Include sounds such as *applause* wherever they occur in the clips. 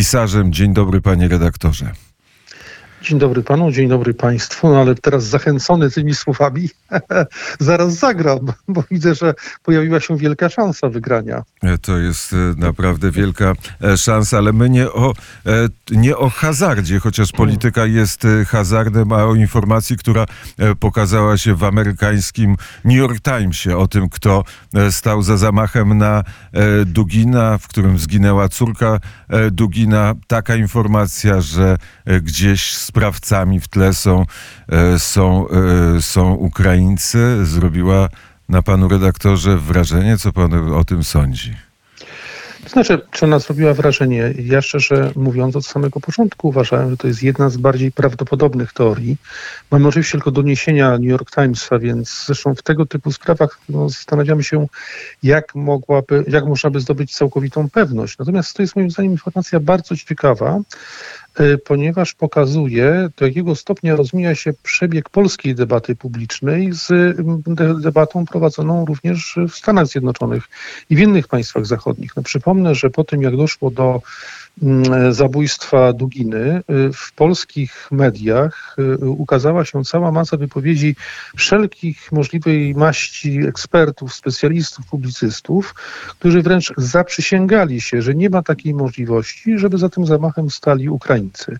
pisarzem. Dzień dobry, panie redaktorze. Dzień dobry panu, dzień dobry państwu, no ale teraz zachęcony tymi słowami *laughs* zaraz zagram, bo widzę, że pojawiła się wielka szansa wygrania. E, to jest e, naprawdę wielka e, szansa, ale my nie o, nie o hazardzie, chociaż polityka jest hazardem, a o informacji, która pokazała się w amerykańskim New York Timesie o tym, kto stał za zamachem na Dugina, w którym zginęła córka Dugina. Taka informacja, że gdzieś sprawcami w tle są, e, są, e, są Ukraińcy, zrobiła na panu redaktorze wrażenie? Co pan o tym sądzi? To znaczy, czy ona zrobiła wrażenie? Ja szczerze mówiąc, od samego początku uważałem, że to jest jedna z bardziej prawdopodobnych teorii. Mamy oczywiście tylko doniesienia New York Timesa, więc zresztą w tego typu sprawach no, zastanawiamy się, jak, mogłaby, jak można by zdobyć całkowitą pewność. Natomiast to jest moim zdaniem informacja bardzo ciekawa, ponieważ pokazuje, do jakiego stopnia rozmija się przebieg polskiej debaty publicznej z debatą prowadzoną również w Stanach Zjednoczonych i w innych państwach zachodnich. No, przypomnę, że po tym, jak doszło do zabójstwa Duginy, y, w polskich mediach y, ukazała się cała masa wypowiedzi wszelkich możliwej maści ekspertów, specjalistów, publicystów, którzy wręcz zaprzysięgali się, że nie ma takiej możliwości, żeby za tym zamachem stali Ukraińcy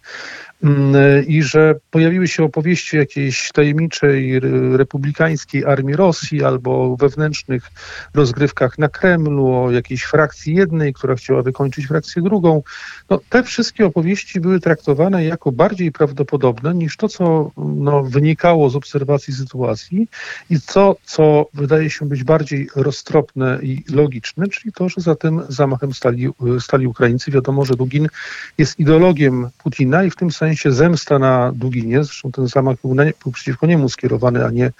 i że pojawiły się opowieści jakiejś tajemniczej republikańskiej armii Rosji albo wewnętrznych rozgrywkach na Kremlu, o jakiejś frakcji jednej, która chciała wykończyć frakcję drugą. No, te wszystkie opowieści były traktowane jako bardziej prawdopodobne niż to, co no, wynikało z obserwacji sytuacji i to, co wydaje się być bardziej roztropne i logiczne, czyli to, że za tym zamachem stali, stali Ukraińcy. Wiadomo, że Dugin jest ideologiem Putina i w tym sensie sensie zemsta na Duginie, zresztą ten zamach był, na, był przeciwko niemu skierowany, a nie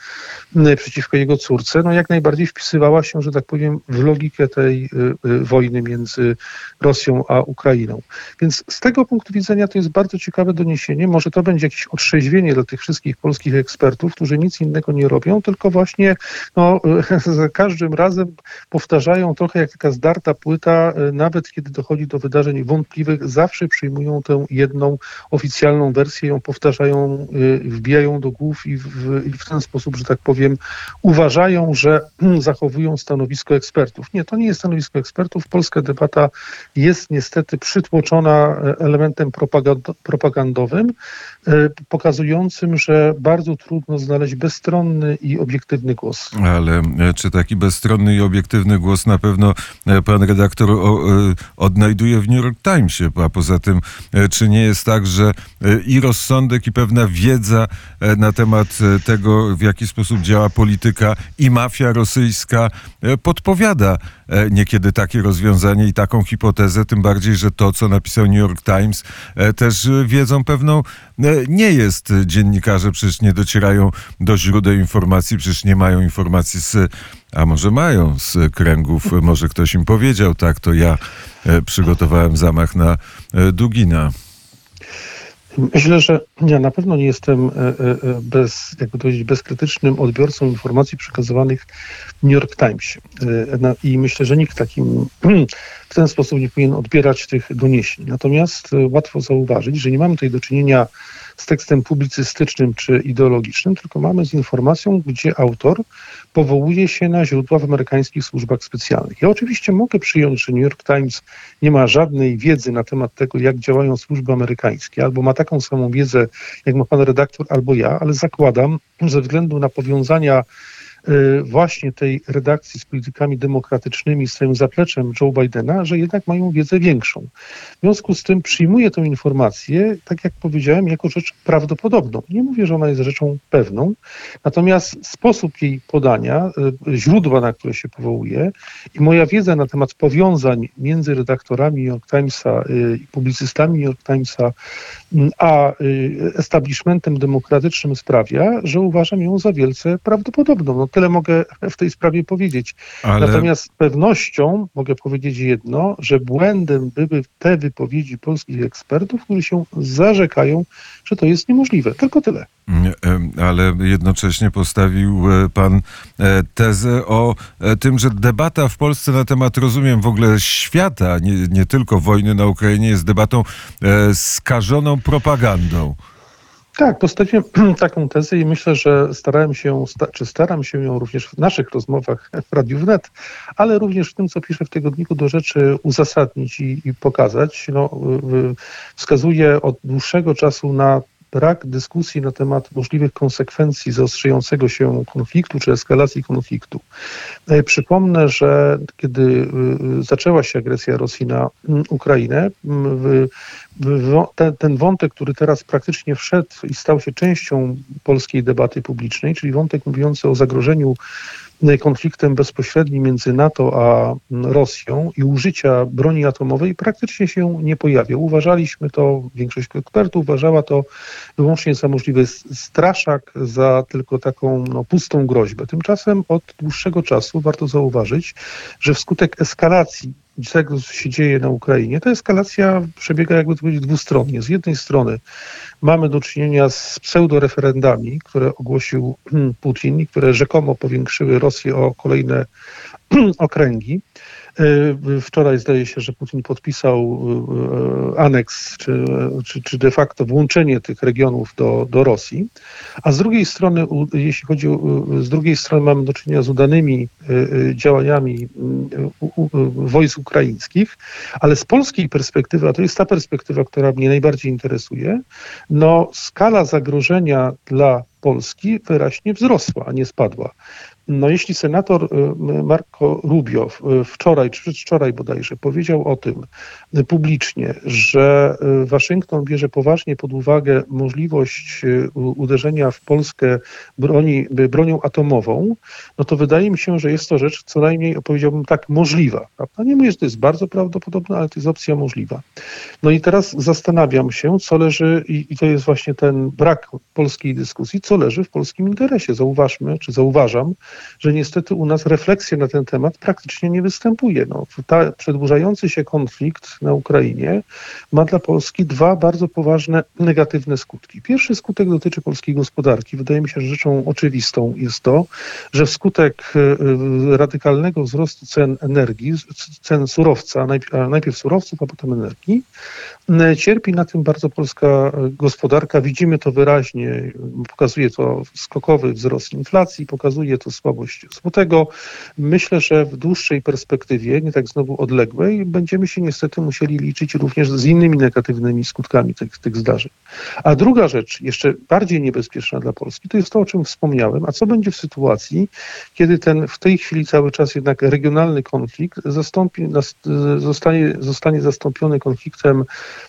przeciwko jego córce, no jak najbardziej wpisywała się, że tak powiem, w logikę tej y, y, wojny między Rosją a Ukrainą. Więc z tego punktu widzenia to jest bardzo ciekawe doniesienie. Może to będzie jakieś otrzeźwienie dla tych wszystkich polskich ekspertów, którzy nic innego nie robią, tylko właśnie no, *laughs* za każdym razem powtarzają trochę jak taka zdarta płyta, y, nawet kiedy dochodzi do wydarzeń wątpliwych, zawsze przyjmują tę jedną oficjalną oficjalną wersję ją powtarzają, y, wbijają do głów i w, i w ten sposób, że tak powiem, uważają, że zachowują stanowisko ekspertów. Nie, to nie jest stanowisko ekspertów. Polska debata jest niestety przytłoczona e, elementem propagandowym, e, pokazującym, że bardzo trudno znaleźć bezstronny i obiektywny głos. Ale e, czy taki bezstronny i obiektywny głos na pewno pan redaktor odnajduje w New York Timesie, a poza tym, czy nie jest tak, że i rozsądek, i pewna wiedza e, na temat e, tego, w jaki sposób działa polityka i mafia rosyjska e, podpowiada niekiedy takie rozwiązanie i taką hipotezę, tym bardziej, że to, co napisał New York Times, też wiedzą pewną nie jest. Dziennikarze przecież nie docierają do źródeł informacji, przecież nie mają informacji z, a może mają z kręgów, może ktoś im powiedział, tak, to ja przygotowałem zamach na Dugina. Myślę, że ja na pewno nie jestem e, e, e, bez, jakby to powiedzieć, bezkrytycznym odbiorcą informacji przekazywanych w New York Timesie. I myślę, że nikt takim *clears throat* w ten sposób nie powinien odbierać tych doniesień. Natomiast łatwo zauważyć, że nie mamy tutaj do czynienia z tekstem publicystycznym czy ideologicznym, tylko mamy z informacją, gdzie autor powołuje się na źródła w amerykańskich służbach specjalnych. Ja oczywiście mogę przyjąć, że New York Times nie ma żadnej wiedzy na temat tego, jak działają służby amerykańskie, albo ma taką samą wiedzę, jak ma pan redaktor, albo ja, ale zakładam, ze względu na powiązania właśnie tej redakcji z politykami demokratycznymi, z swoim zapleczem Joe Bidena, że jednak mają wiedzę większą. W związku z tym przyjmuję tę informację, tak jak powiedziałem, jako rzecz prawdopodobną. Nie mówię, że ona jest rzeczą pewną, natomiast sposób jej podania, y, źródła, na które się powołuje i moja wiedza na temat powiązań między redaktorami New York Timesa y, i publicystami New York Timesa a establishmentem demokratycznym sprawia, że uważam ją za wielce prawdopodobną. No tyle mogę w tej sprawie powiedzieć. Ale Natomiast z pewnością mogę powiedzieć jedno, że błędem były te wypowiedzi polskich ekspertów, którzy się zarzekają, że to jest niemożliwe. Tylko tyle. Em, ale jednocześnie postawił e, pan e, tezę o e, tym, że debata w Polsce na temat, rozumiem, w ogóle świata, nie, nie tylko wojny na Ukrainie, jest debatą skażoną propagandą. Tak, postawiłem *clears throat* taką tezę i myślę, że starałem się, czy staram się ją również w naszych rozmowach w Radiu Wnet, ale również w tym, co piszę w tygodniku do rzeczy uzasadnić i, i pokazać. No, wskazuję od dłuższego czasu na brak dyskusji na temat możliwych konsekwencji zaostrzającego się konfliktu czy eskalacji konfliktu. E, Przypomnę, że kiedy y, y, zaczęła się agresja Rosji na mm, Ukrainę, mm, ten, wątek, który teraz praktycznie wszedł i stał się częścią polskiej debaty publicznej, czyli wątek mówiący o zagrożeniu konfliktem bezpośrednim między NATO a mm, Rosją i użycia broni atomowej praktycznie się nie pojawiał. Uważaliśmy to, większość ekspertów uważała to wyłącznie za możliwy straszak, za tylko taką no, pustą groźbę. Tymczasem od dłuższego czasu warto zauważyć, że wskutek eskalacji tego, co się dzieje na Ukrainie, ta eskalacja przebiega, jakby to powiedzieć, dwustronnie. Z jednej strony mamy do czynienia z pseudoreferendami, które ogłosił *clears throat* Putin i które rzekomo powiększyły Rosję o kolejne *clears throat* okręgi. Y, Wczoraj zdaje się, że Putin podpisał y, y, aneks, czy, czy, czy de facto włączenie tych regionów do, do Rosji. A z drugiej strony, jeśli chodzi o, z drugiej strony mamy do czynienia z udanymi działaniami u- wojsk ukraińskich, ale z polskiej perspektywy, a to jest ta perspektywa, która mnie najbardziej interesuje, no skala zagrożenia dla Polski wyraźnie wzrosła, a nie spadła. No jeśli senator y, Marco Rubio wczoraj, czy przedwczoraj bodajże, powiedział o tym publicznie, że y, Waszyngton bierze poważnie pod uwagę możliwość y, uderzenia w Polskę broni, bronią atomową, no to wydaje mi się, że jest to rzecz co najmniej, powiedziałbym tak, możliwa. Nie mówię, że to jest bardzo prawdopodobne, ale to jest opcja możliwa. No i teraz zastanawiam się, co leży, i, i to jest właśnie ten brak polskiej dyskusji, co leży w polskim interesie. Zauważmy, czy zauważam, że niestety u nas refleksja na ten temat praktycznie nie występuje. No, ta przedłużający się konflikt na Ukrainie ma dla Polski dwa bardzo poważne negatywne skutki. Pierwszy skutek dotyczy polskiej gospodarki. Wydaje mi się, że rzeczą oczywistą jest to, że wskutek e, radykalnego wzrostu cen energii, cen surowca, najpierw, surowców, a potem energii, m, cierpi na tym bardzo polska e, gospodarka. Widzimy to wyraźnie, pokazuje to skokowy wzrost inflacji, pokazuje to słabość złotego. Myślę, że w dłuższej perspektywie, nie tak znowu odległej, będziemy się niestety musieli liczyć również z innymi negatywnymi skutkami tych, tych zdarzeń. A druga rzecz, jeszcze bardziej niebezpieczna dla Polski, to jest to, o czym wspomniałem. A co będzie w sytuacji, kiedy ten w tej chwili cały czas jednak regionalny konflikt zastąpi, zostanie, zostanie zastąpiony konfliktem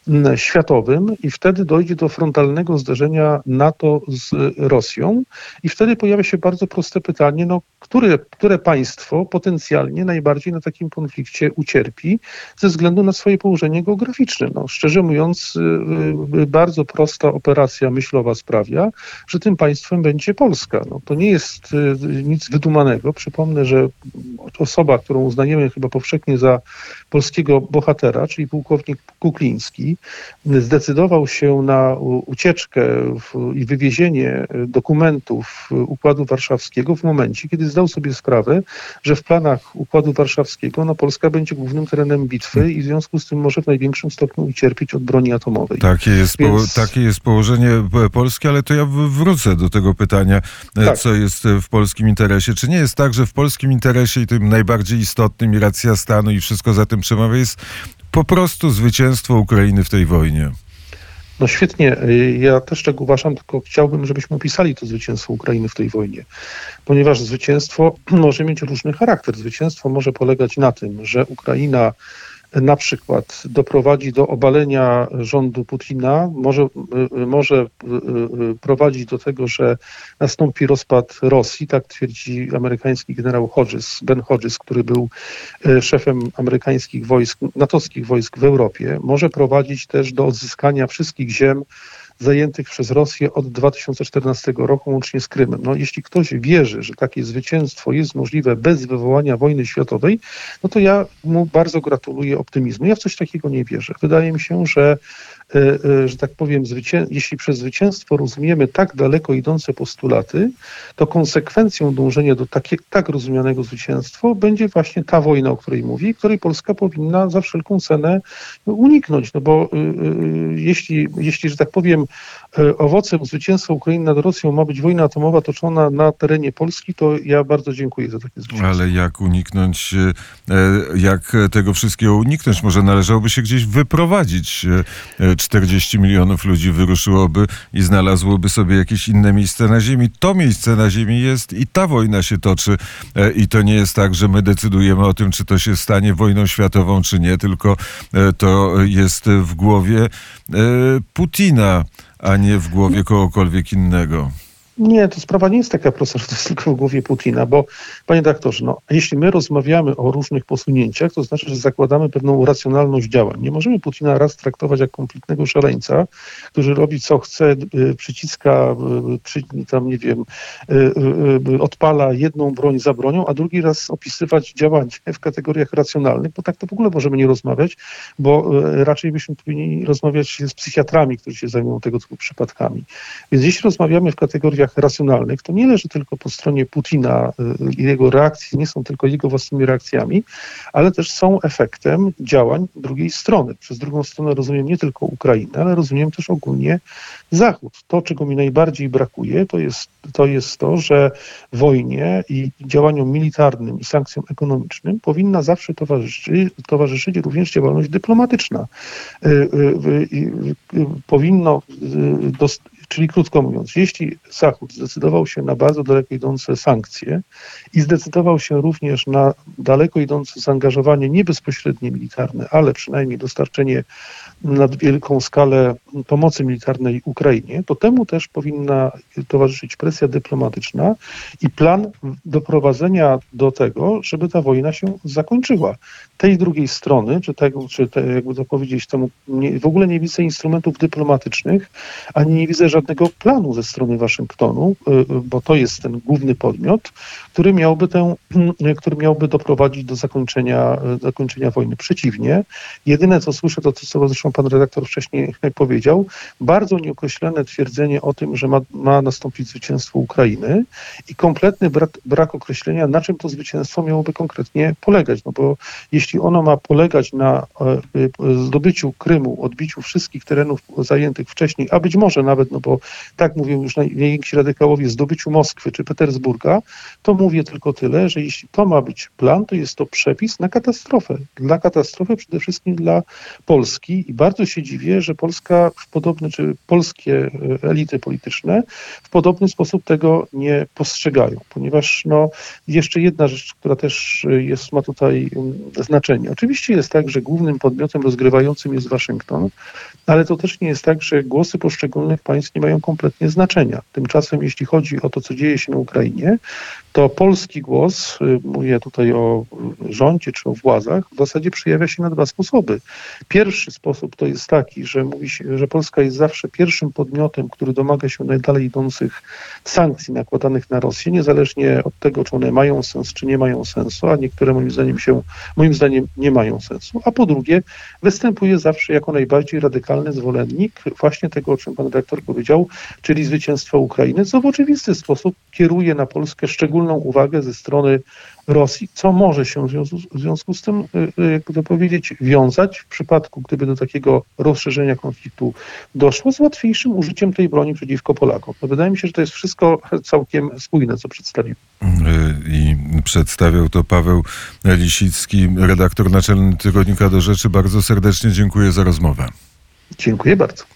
mm, światowym i wtedy dojdzie do frontalnego zderzenia NATO z Rosją i wtedy pojawia się bardzo proste pytanie, no, które, które państwo potencjalnie najbardziej na takim konflikcie ucierpi ze względu na swoje położenie geograficzne. No, szczerze mówiąc, y, y, bardzo prosta operacja myślowa sprawia, że tym państwem będzie Polska. No, to nie jest y, nic wydumanego. Przypomnę, że osoba, którą uznajemy chyba powszechnie za polskiego bohatera, czyli pułkownik Kukliński, zdecydował się na ucieczkę w, i wywiezienie dokumentów Układu Warszawskiego w momencie, kiedy zdał sobie sprawę, że w planach Układu Warszawskiego no, Polska będzie głównym terenem bitwy i w związku z tym może w największym stopniu ucierpieć od broni atomowej. Takie jest, Więc- takie jest położenie e, Polski, ale to ja wrócę do tego pytania, e, Tak. co jest e, w polskim interesie. Czy nie jest tak, że w polskim interesie i tym najbardziej istotnym i racja stanu i wszystko za tym przemawia jest po prostu zwycięstwo Ukrainy w tej wojnie? No świetnie, y, ja też tak uważam, tylko chciałbym, żebyśmy opisali to zwycięstwo Ukrainy w tej wojnie, ponieważ zwycięstwo *clears throat* może mieć różny charakter. Zwycięstwo może polegać na tym, że Ukraina na przykład doprowadzi do obalenia rządu Putina, może, może y, y, prowadzić do tego, że nastąpi rozpad Rosji, tak twierdzi amerykański generał Hodges, Ben Hodges, który był y, szefem amerykańskich wojsk, natowskich wojsk w Europie, może prowadzić też do odzyskania wszystkich ziem zajętych przez Rosję od 2014 roku, łącznie z Krymem. No, jeśli ktoś wierzy, że takie zwycięstwo jest możliwe bez wywołania wojny światowej, no to ja mu bardzo gratuluję optymizmu. Ja w coś takiego nie wierzę. Wydaje mi się, że że tak powiem, zwycię- jeśli przez zwycięstwo rozumiemy tak daleko idące postulaty, to konsekwencją dążenia do takie, tak rozumianego zwycięstwa będzie właśnie ta wojna, o której mówi, której Polska powinna za wszelką cenę uniknąć. No bo y, y, jeśli, jeśli, że tak powiem, y, owocem zwycięstwa Ukrainy nad Rosją ma być wojna atomowa toczona na terenie Polski, to ja bardzo dziękuję za takie zwycięstwo. Ale jak uniknąć, e, jak tego wszystkiego uniknąć? Może należałoby się gdzieś wyprowadzić. E, 40 milionów ludzi wyruszyłoby i znalazłoby sobie jakieś inne miejsce na ziemi. To miejsce na ziemi jest i ta wojna się toczy. E, I to nie jest tak, że my decydujemy o tym, czy to się stanie wojną światową, czy nie, tylko e, to jest w głowie e, Putina, a nie w głowie kogokolwiek innego. Nie, to sprawa nie jest taka prosta, że to jest tylko w głowie Putina, bo panie doktorze, no, jeśli my rozmawiamy o różnych posunięciach, to znaczy, że zakładamy pewną racjonalność działań. Nie możemy Putina raz traktować jak kompletnego szaleńca, który robi co chce, y, przyciska, y, przy, tam nie wiem, y, odpala jedną broń za bronią, a drugi raz opisywać działanie w kategoriach racjonalnych, bo tak to w ogóle możemy nie rozmawiać, bo raczej byśmy powinni rozmawiać z psychiatrami, którzy się zajmują tego typu przypadkami. Więc jeśli rozmawiamy w kategoriach racjonalnych, to nie leży tylko po stronie Putina y, i jego reakcji, nie są tylko jego własnymi reakcjami, ale też są efektem działań drugiej strony. Przez drugą stronę rozumiem nie tylko Ukrainę, ale rozumiem też ogólnie Zachód. To, czego mi najbardziej brakuje, to jest to, jest to że wojnie i działaniom militarnym i sankcjom ekonomicznym powinna zawsze towarzyszyć, towarzyszyć również działalność dyplomatyczna. Y, y, Powinno, czyli krótko mówiąc, jeśli Zachód zdecydował się na bardzo daleko idące sankcje i zdecydował się również na daleko idące zaangażowanie nie bezpośrednie militarne, ale przynajmniej dostarczenie na wielką skalę pomocy militarnej Ukrainie, to temu też powinna towarzyszyć presja dyplomatyczna i plan doprowadzenia do tego, żeby ta wojna się zakończyła. Tej drugiej strony, czy, tego, czy te, jakby to powiedzieć, temu nie, w ogóle nie widzę instrumentów dyplomatycznych, ani nie widzę żadnego planu ze strony Waszyngtonu, y, y, bo to jest ten główny podmiot, który miałby, tę, *clears throat* który miałby doprowadzić do zakończenia, y, zakończenia wojny. Przeciwnie, jedyne co słyszę, to to, co zresztą pan redaktor wcześniej *laughs* powiedział, bardzo nieokreślone twierdzenie o tym, że ma, ma nastąpić zwycięstwo Ukrainy i kompletny brak, brak określenia, na czym to zwycięstwo miałoby konkretnie polegać. No bo jeśli ono ma polegać na e, e, zdobyciu Krymu, odbiciu wszystkich terenów zajętych wcześniej, a być może nawet, no bo tak mówią już najwięksi radykałowie, zdobyciu Moskwy czy Petersburga, to mówię tylko tyle, że jeśli to ma być plan, to jest to przepis na katastrofę. Dla katastrofy przede wszystkim dla Polski i bardzo się dziwię, że Polska w podobny, czy polskie e, elity polityczne w podobny sposób tego nie postrzegają, ponieważ no, jeszcze jedna rzecz, która też jest, ma tutaj mm, znaczenie. Oczywiście jest tak, że głównym podmiotem rozgrywającym jest Waszyngton, ale to też nie jest tak, że głosy poszczególnych państw nie mają kompletnie znaczenia. Tymczasem, jeśli chodzi o to, co dzieje się na Ukrainie, to polski głos, y, mówię tutaj o rządzie czy o władzach, w zasadzie przejawia się na dwa sposoby. Pierwszy sposób to jest taki, że mówi się, że Polska jest zawsze pierwszym podmiotem, który domaga się najdalej idących sankcji nakładanych na Rosję, niezależnie od tego, czy one mają sens, czy nie mają sensu, a niektóre moim zdaniem się, moim zdaniem nie mają sensu. A po drugie, występuje zawsze jako najbardziej radykalny zwolennik właśnie tego, o czym pan redaktor powiedział, czyli zwycięstwa Ukrainy, co w oczywisty sposób kieruje na Polskę szczególną uwagę ze strony Rosji, co może się w związku, w związku z tym, y, y, jakby to powiedzieć, wiązać w przypadku, gdyby do takiego rozszerzenia konfliktu doszło, z łatwiejszym użyciem tej broni przeciwko Polakom. No wydaje mi się, że to jest wszystko całkiem spójne, co przedstawiłem. I przedstawiał to Paweł Lisicki, redaktor naczelny Tygodnika do Rzeczy. Bardzo serdecznie dziękuję za rozmowę. Dziękuję bardzo.